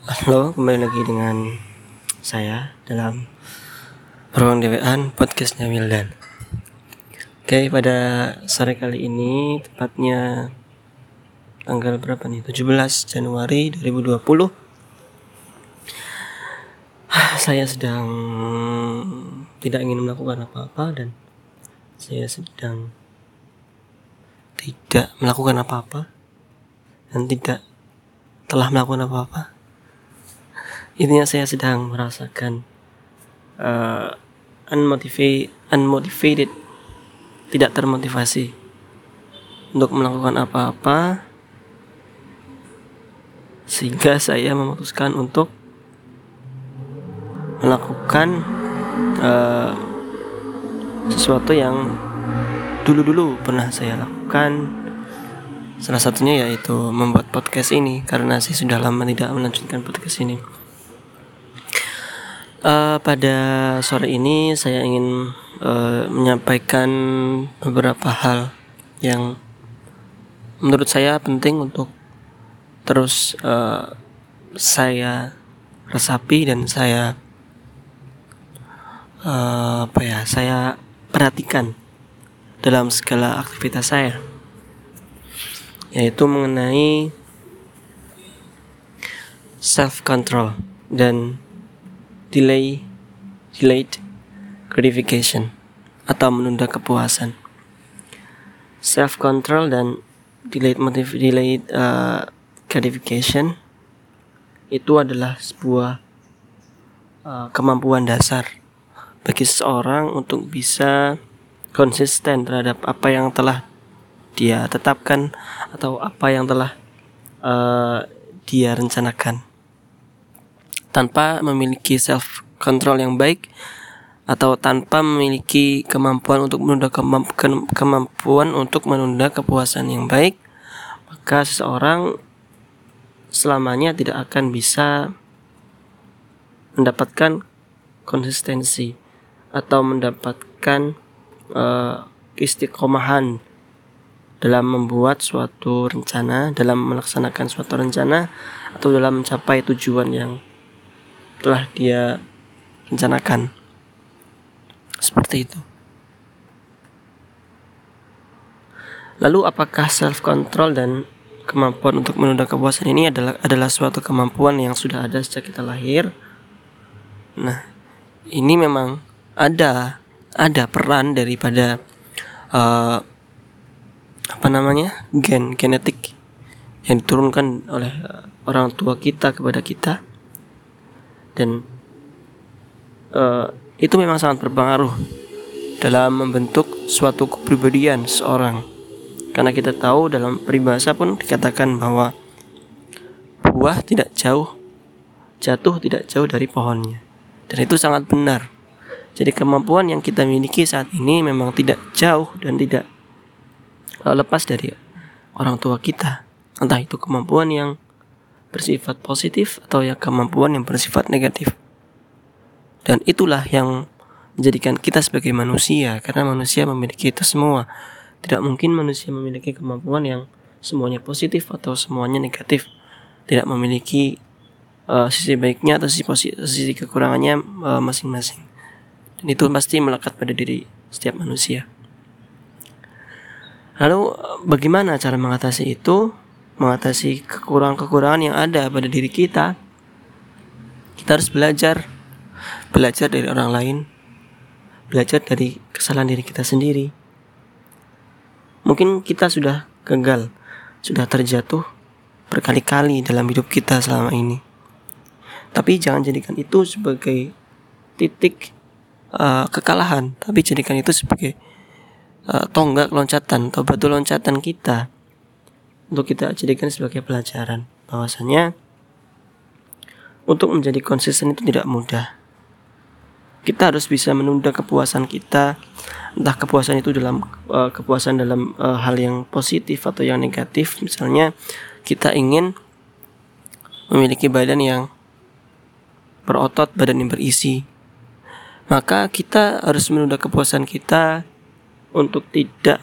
Halo, kembali lagi dengan saya dalam ruang dewaan podcastnya Wildan. Oke, pada sore kali ini tepatnya tanggal berapa nih? 17 Januari 2020. Saya sedang tidak ingin melakukan apa-apa dan saya sedang tidak melakukan apa-apa dan tidak telah melakukan apa-apa intinya saya sedang merasakan uh, unmotivated, unmotivated tidak termotivasi untuk melakukan apa-apa sehingga saya memutuskan untuk melakukan uh, sesuatu yang dulu-dulu pernah saya lakukan. Salah satunya yaitu membuat podcast ini karena saya sudah lama tidak melanjutkan podcast ini Uh, pada sore ini saya ingin uh, menyampaikan beberapa hal yang menurut saya penting untuk terus uh, saya resapi dan saya uh, apa ya saya perhatikan dalam segala aktivitas saya. Yaitu mengenai self control dan delay delayed gratification atau menunda kepuasan. Self control dan delayed motive delayed uh, gratification itu adalah sebuah uh, kemampuan dasar bagi seseorang untuk bisa konsisten terhadap apa yang telah dia tetapkan atau apa yang telah uh, dia rencanakan tanpa memiliki self control yang baik atau tanpa memiliki kemampuan untuk menunda kemampuan untuk menunda kepuasan yang baik maka seseorang selamanya tidak akan bisa mendapatkan konsistensi atau mendapatkan uh, istiqomahan dalam membuat suatu rencana, dalam melaksanakan suatu rencana atau dalam mencapai tujuan yang telah dia rencanakan. Seperti itu. Lalu apakah self control dan kemampuan untuk menunda kepuasan ini adalah adalah suatu kemampuan yang sudah ada sejak kita lahir? Nah, ini memang ada ada peran daripada uh, apa namanya gen genetik yang diturunkan oleh orang tua kita kepada kita dan uh, itu memang sangat berpengaruh dalam membentuk suatu kepribadian seorang. Karena kita tahu dalam peribahasa pun dikatakan bahwa buah tidak jauh jatuh tidak jauh dari pohonnya. Dan itu sangat benar. Jadi kemampuan yang kita miliki saat ini memang tidak jauh dan tidak uh, lepas dari orang tua kita. Entah itu kemampuan yang bersifat positif atau ya kemampuan yang bersifat negatif. Dan itulah yang menjadikan kita sebagai manusia karena manusia memiliki itu semua. Tidak mungkin manusia memiliki kemampuan yang semuanya positif atau semuanya negatif. Tidak memiliki uh, sisi baiknya atau sisi sisi kekurangannya eh, masing-masing. Uh, Dan itu pasti melekat pada diri setiap manusia. Lalu bagaimana cara mengatasi itu? Mengatasi kekurangan-kekurangan yang ada pada diri kita. Kita harus belajar belajar dari orang lain belajar dari kesalahan diri kita sendiri. Mungkin kita sudah gagal sudah terjatuh berkali-kali dalam hidup kita selama ini. Tapi jangan jadikan itu sebagai titik uh, kekalahan tapi jadikan itu sebagai uh, tonggak loncatan atau batu loncatan kita untuk kita jadikan sebagai pelajaran bahwasanya untuk menjadi konsisten itu tidak mudah. Kita harus bisa menunda kepuasan kita, entah kepuasan itu dalam uh, kepuasan dalam uh, hal yang positif atau yang negatif. Misalnya kita ingin memiliki badan yang berotot, badan yang berisi. Maka kita harus menunda kepuasan kita untuk tidak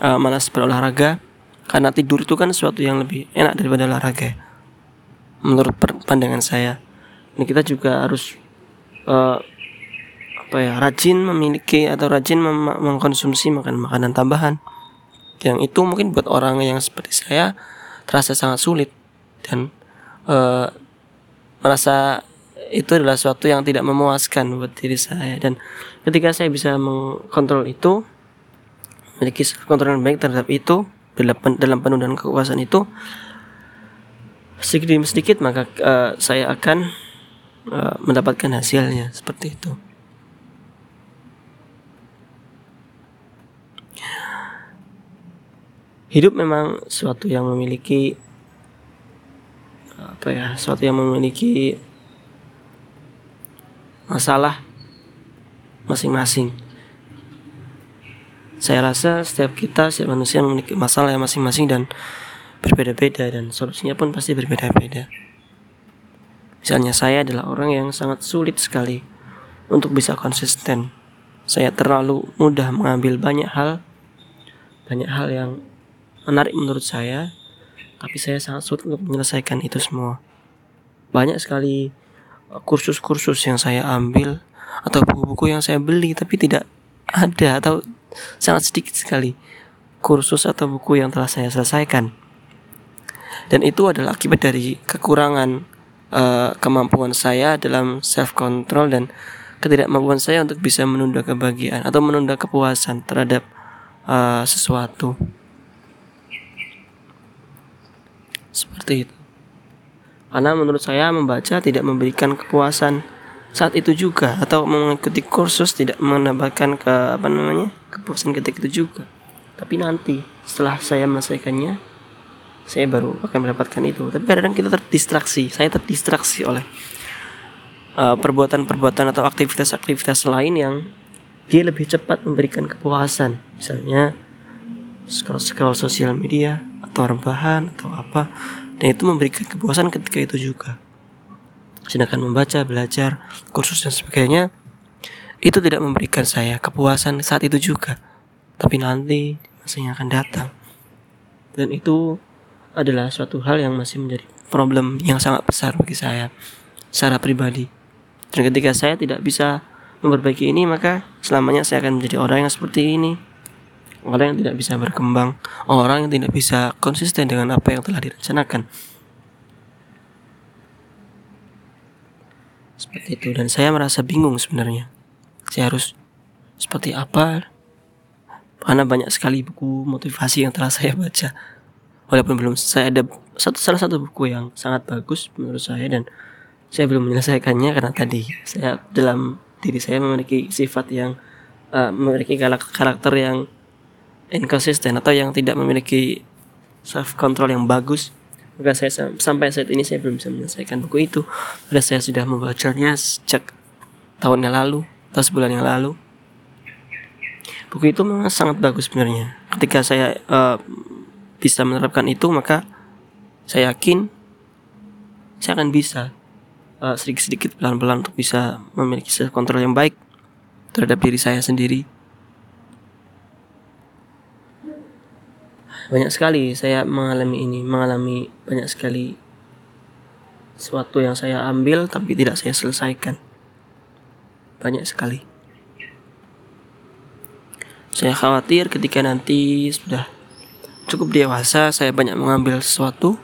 uh, malas berolahraga, karena tidur itu kan sesuatu yang lebih enak daripada olahraga. menurut pandangan saya. Ini kita juga harus uh, apa ya rajin memiliki atau rajin mem mengkonsumsi makan makanan tambahan. Yang itu mungkin buat orang yang seperti saya terasa sangat sulit. Dan uh, merasa itu adalah sesuatu yang tidak memuaskan buat diri saya. Dan ketika saya bisa mengkontrol itu memiliki kontrol yang baik terhadap itu dalam penuh kekuasaan itu sedikit demi sedikit maka uh, saya akan uh, mendapatkan hasilnya seperti itu. Hidup memang suatu yang memiliki apa ya, suatu yang memiliki masalah masing-masing. Saya rasa setiap kita, setiap manusia memiliki masalah yang masing-masing dan berbeda-beda dan solusinya pun pasti berbeda-beda. Misalnya saya adalah orang yang sangat sulit sekali untuk bisa konsisten. Saya terlalu mudah mengambil banyak hal, banyak hal yang menarik menurut saya, tapi saya sangat sulit untuk menyelesaikan itu semua. Banyak sekali uh, kursus-kursus yang saya ambil atau buku-buku yang saya beli tapi tidak ada atau sangat sedikit sekali kursus atau buku yang telah saya selesaikan. Dan itu adalah akibat dari kekurangan uh, kemampuan saya dalam self control dan ketidakmampuan saya untuk bisa menunda kebahagiaan atau menunda kepuasan terhadap uh, sesuatu. Seperti itu. Karena menurut saya membaca tidak memberikan kepuasan saat itu juga atau mengikuti kursus tidak menambahkan ke apa namanya kepuasan ketika itu juga. Tapi nanti setelah saya menyelesaikannya saya baru akan mendapatkan itu. Tapi kadang-kadang kita terdistraksi. Saya terdistraksi oleh uh, perbuatan-perbuatan uh, atau aktivitas-aktivitas lain yang dia lebih cepat memberikan kepuasan. Misalnya scroll scroll sosial media atau rebahan atau apa. Dan itu memberikan kepuasan ketika itu juga. Sedangkan membaca, belajar, kursus dan sebagainya itu tidak memberikan saya kepuasan saat itu juga. Tapi nanti masa yang akan datang. Dan itu adalah suatu hal yang masih menjadi problem yang sangat besar bagi saya secara pribadi. Dan ketika saya tidak bisa memperbaiki ini, maka selamanya saya akan menjadi orang yang seperti ini. Orang yang tidak bisa berkembang, orang yang tidak bisa konsisten dengan apa yang telah direncanakan. seperti itu dan saya merasa bingung sebenarnya saya harus seperti apa? Karena banyak sekali buku motivasi yang telah saya baca. Walaupun belum saya ada satu salah satu buku yang sangat bagus menurut saya dan saya belum menyelesaikannya karena tadi saya dalam diri saya memiliki sifat yang uh, memiliki karakter yang inconsistent atau yang tidak memiliki self control yang bagus. Maka saya sampai saat ini saya belum bisa menyelesaikan buku itu. Padahal saya sudah membacanya sejak tahun yang lalu atau sebulan yang lalu. Buku itu memang sangat bagus sebenarnya. Ketika saya uh, bisa menerapkan itu, maka saya yakin saya akan bisa uh, sedikit-sedikit pelan-pelan untuk bisa memiliki self control yang baik terhadap diri saya sendiri banyak sekali saya mengalami ini mengalami banyak sekali sesuatu yang saya ambil tapi tidak saya selesaikan banyak sekali. Saya khawatir ketika nanti sudah cukup dewasa saya banyak mengambil sesuatu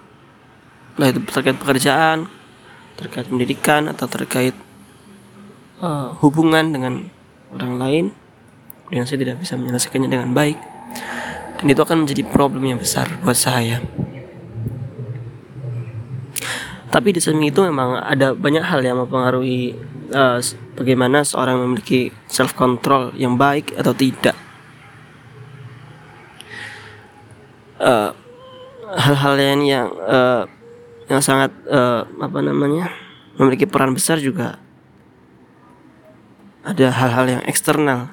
lah itu terkait pekerjaan terkait pendidikan atau terkait uh, hubungan dengan orang lain dan saya tidak bisa menyelesaikannya dengan baik. Dan itu akan menjadi problem yang besar buat saya. Tapi di samping itu memang ada banyak hal yang mempengaruhi uh, bagaimana seorang memiliki self control yang baik atau tidak? Uh, hal-hal lain yang uh, yang sangat uh, apa namanya memiliki peran besar juga. Ada hal-hal yang eksternal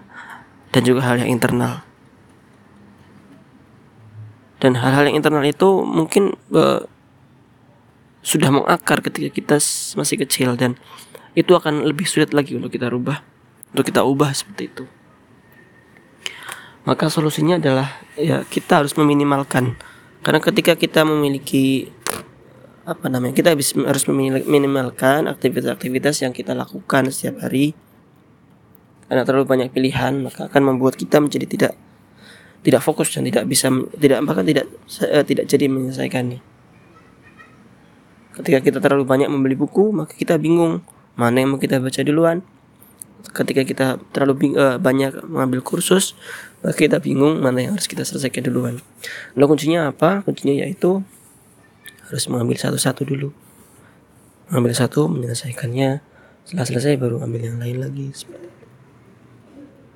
dan juga hal yang internal. Dan hal-hal yang internal itu mungkin uh, sudah mengakar ketika kita masih kecil dan itu akan lebih sulit lagi untuk kita rubah untuk kita ubah seperti itu. Maka solusinya adalah ya kita harus meminimalkan. Karena ketika kita memiliki apa namanya kita harus meminimalkan aktivitas-aktivitas yang kita lakukan setiap hari. Karena terlalu banyak pilihan maka akan membuat kita menjadi tidak tidak fokus dan tidak bisa tidak bahkan tidak uh, tidak jadi menyelesaikannya. Ketika kita terlalu banyak membeli buku, maka kita bingung mana yang mau kita baca duluan. Ketika kita terlalu uh, banyak mengambil kursus, maka kita bingung mana yang harus kita selesaikan duluan. Lalu kuncinya apa? Kuncinya yaitu harus mengambil satu-satu dulu. Mengambil satu, menyelesaikannya. Setelah selesai baru ambil yang lain lagi.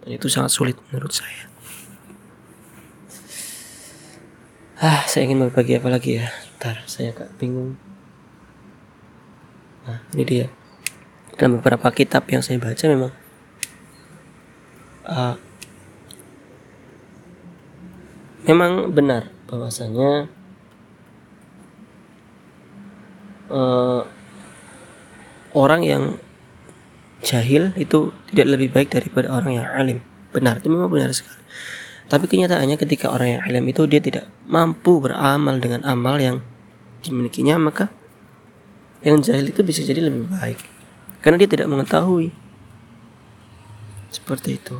Dan itu sangat sulit menurut saya. Ah, saya ingin berbagi apa lagi ya? Ntar, saya agak bingung. Nah, ini dia. Dalam beberapa kitab yang saya baca memang uh, memang benar bahwasanya uh, orang yang jahil itu tidak lebih baik daripada orang yang alim. Benar, itu memang benar sekali. Tapi kenyataannya ketika orang yang alim itu dia tidak mampu beramal dengan amal yang dimilikinya maka yang jahil itu bisa jadi lebih baik karena dia tidak mengetahui seperti itu.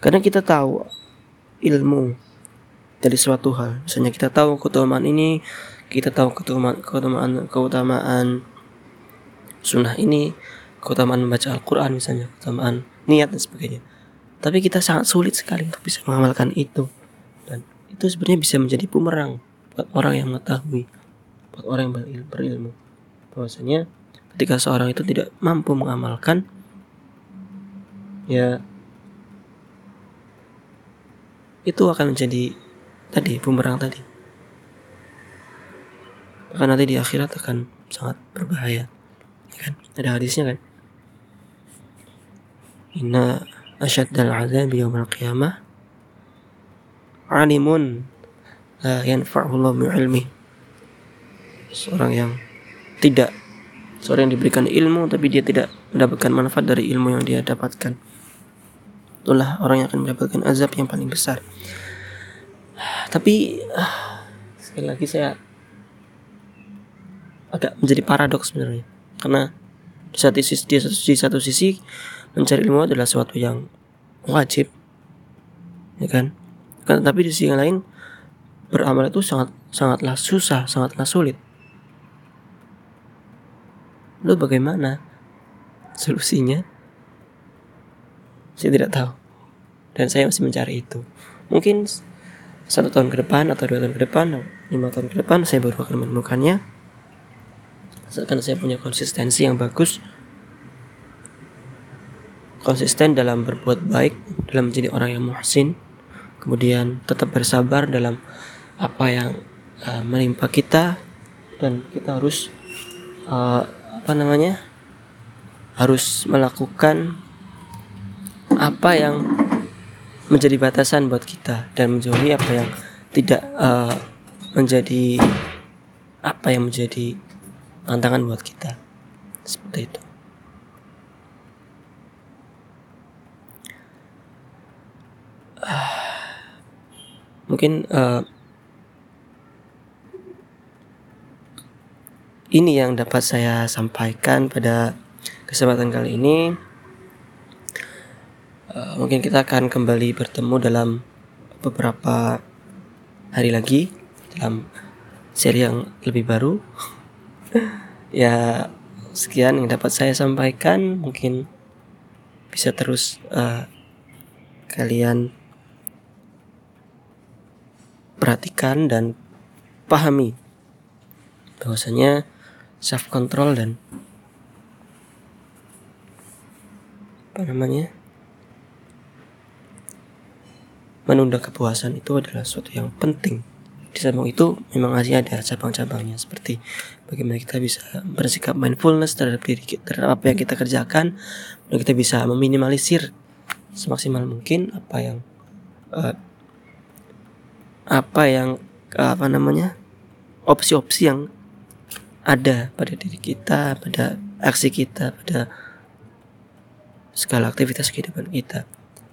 Karena kita tahu ilmu dari suatu hal, misalnya kita tahu keutamaan ini, kita tahu keutamaan keutamaan keutamaan sunnah ini, keutamaan membaca Al-Quran misalnya, keutamaan niat dan sebagainya. Tapi kita sangat sulit sekali untuk bisa mengamalkan itu. Dan itu sebenarnya bisa menjadi bumerang buat orang yang mengetahui, buat orang yang berilmu. Bahwasanya ketika seorang itu tidak mampu mengamalkan ya itu akan menjadi tadi bumerang tadi. Bahkan nanti di akhirat akan sangat berbahaya. Ya kan? Ada hadisnya kan? Inna asyaddal azab yawmal qiyamah alimun la yanfa'ullah ilmi seorang yang tidak seorang yang diberikan ilmu tapi dia tidak mendapatkan manfaat dari ilmu yang dia dapatkan. Itulah orang yang akan mendapatkan azab yang paling besar. Tapi sekali lagi saya agak menjadi paradoks sebenarnya. Karena di satu sisi di satu sisi mencari ilmu adalah sesuatu yang wajib ya kan? Kan tapi di sisi yang lain beramal itu sangat sangatlah susah sangatlah sulit lalu bagaimana? Solusinya? Saya tidak tahu. Dan saya masih mencari itu. Mungkin satu tahun ke depan atau dua tahun ke depan lima tahun ke depan saya baru akan menemukannya. Asalkan saya punya konsistensi yang bagus. Konsisten dalam berbuat baik, dalam menjadi orang yang muhsin, kemudian tetap bersabar dalam apa yang uh, menimpa kita. Dan kita harus uh, apa namanya harus melakukan apa yang menjadi batasan buat kita dan menjauhi apa yang tidak uh, menjadi apa yang menjadi tantangan buat kita. Seperti itu. Mungkin uh, ini yang dapat saya sampaikan pada kesempatan kali ini. Uh, mungkin kita akan kembali bertemu dalam beberapa hari lagi dalam seri yang lebih baru. ya sekian yang dapat saya sampaikan. Mungkin bisa terus uh, kalian perhatikan dan pahami bahwasanya self control dan apa namanya? Menunda kepuasan itu adalah sesuatu yang penting. Di samping itu memang masih ada cabang-cabangnya seperti bagaimana kita bisa bersikap mindfulness terhadap diri kita terhadap apa yang kita kerjakan dan kita bisa meminimalisir semaksimal mungkin apa yang uh, apa yang apa namanya opsi-opsi yang ada pada diri kita, pada aksi kita, pada segala aktivitas kehidupan kita.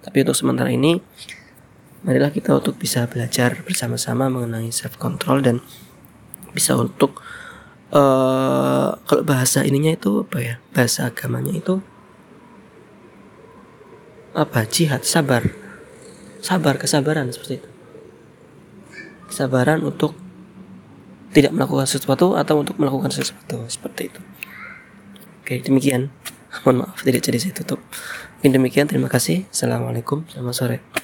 Tapi untuk sementara ini marilah kita untuk bisa belajar bersama-sama mengenai self control dan bisa untuk uh, kalau bahasa ininya itu apa ya? Bahasa agamanya itu apa? Jihad sabar. Sabar kesabaran seperti itu. Kesabaran untuk tidak melakukan sesuatu atau untuk melakukan sesuatu. Seperti itu. Oke demikian. Mohon maaf tidak jadi saya tutup. Mungkin demikian. Terima kasih. Assalamualaikum. Selamat sore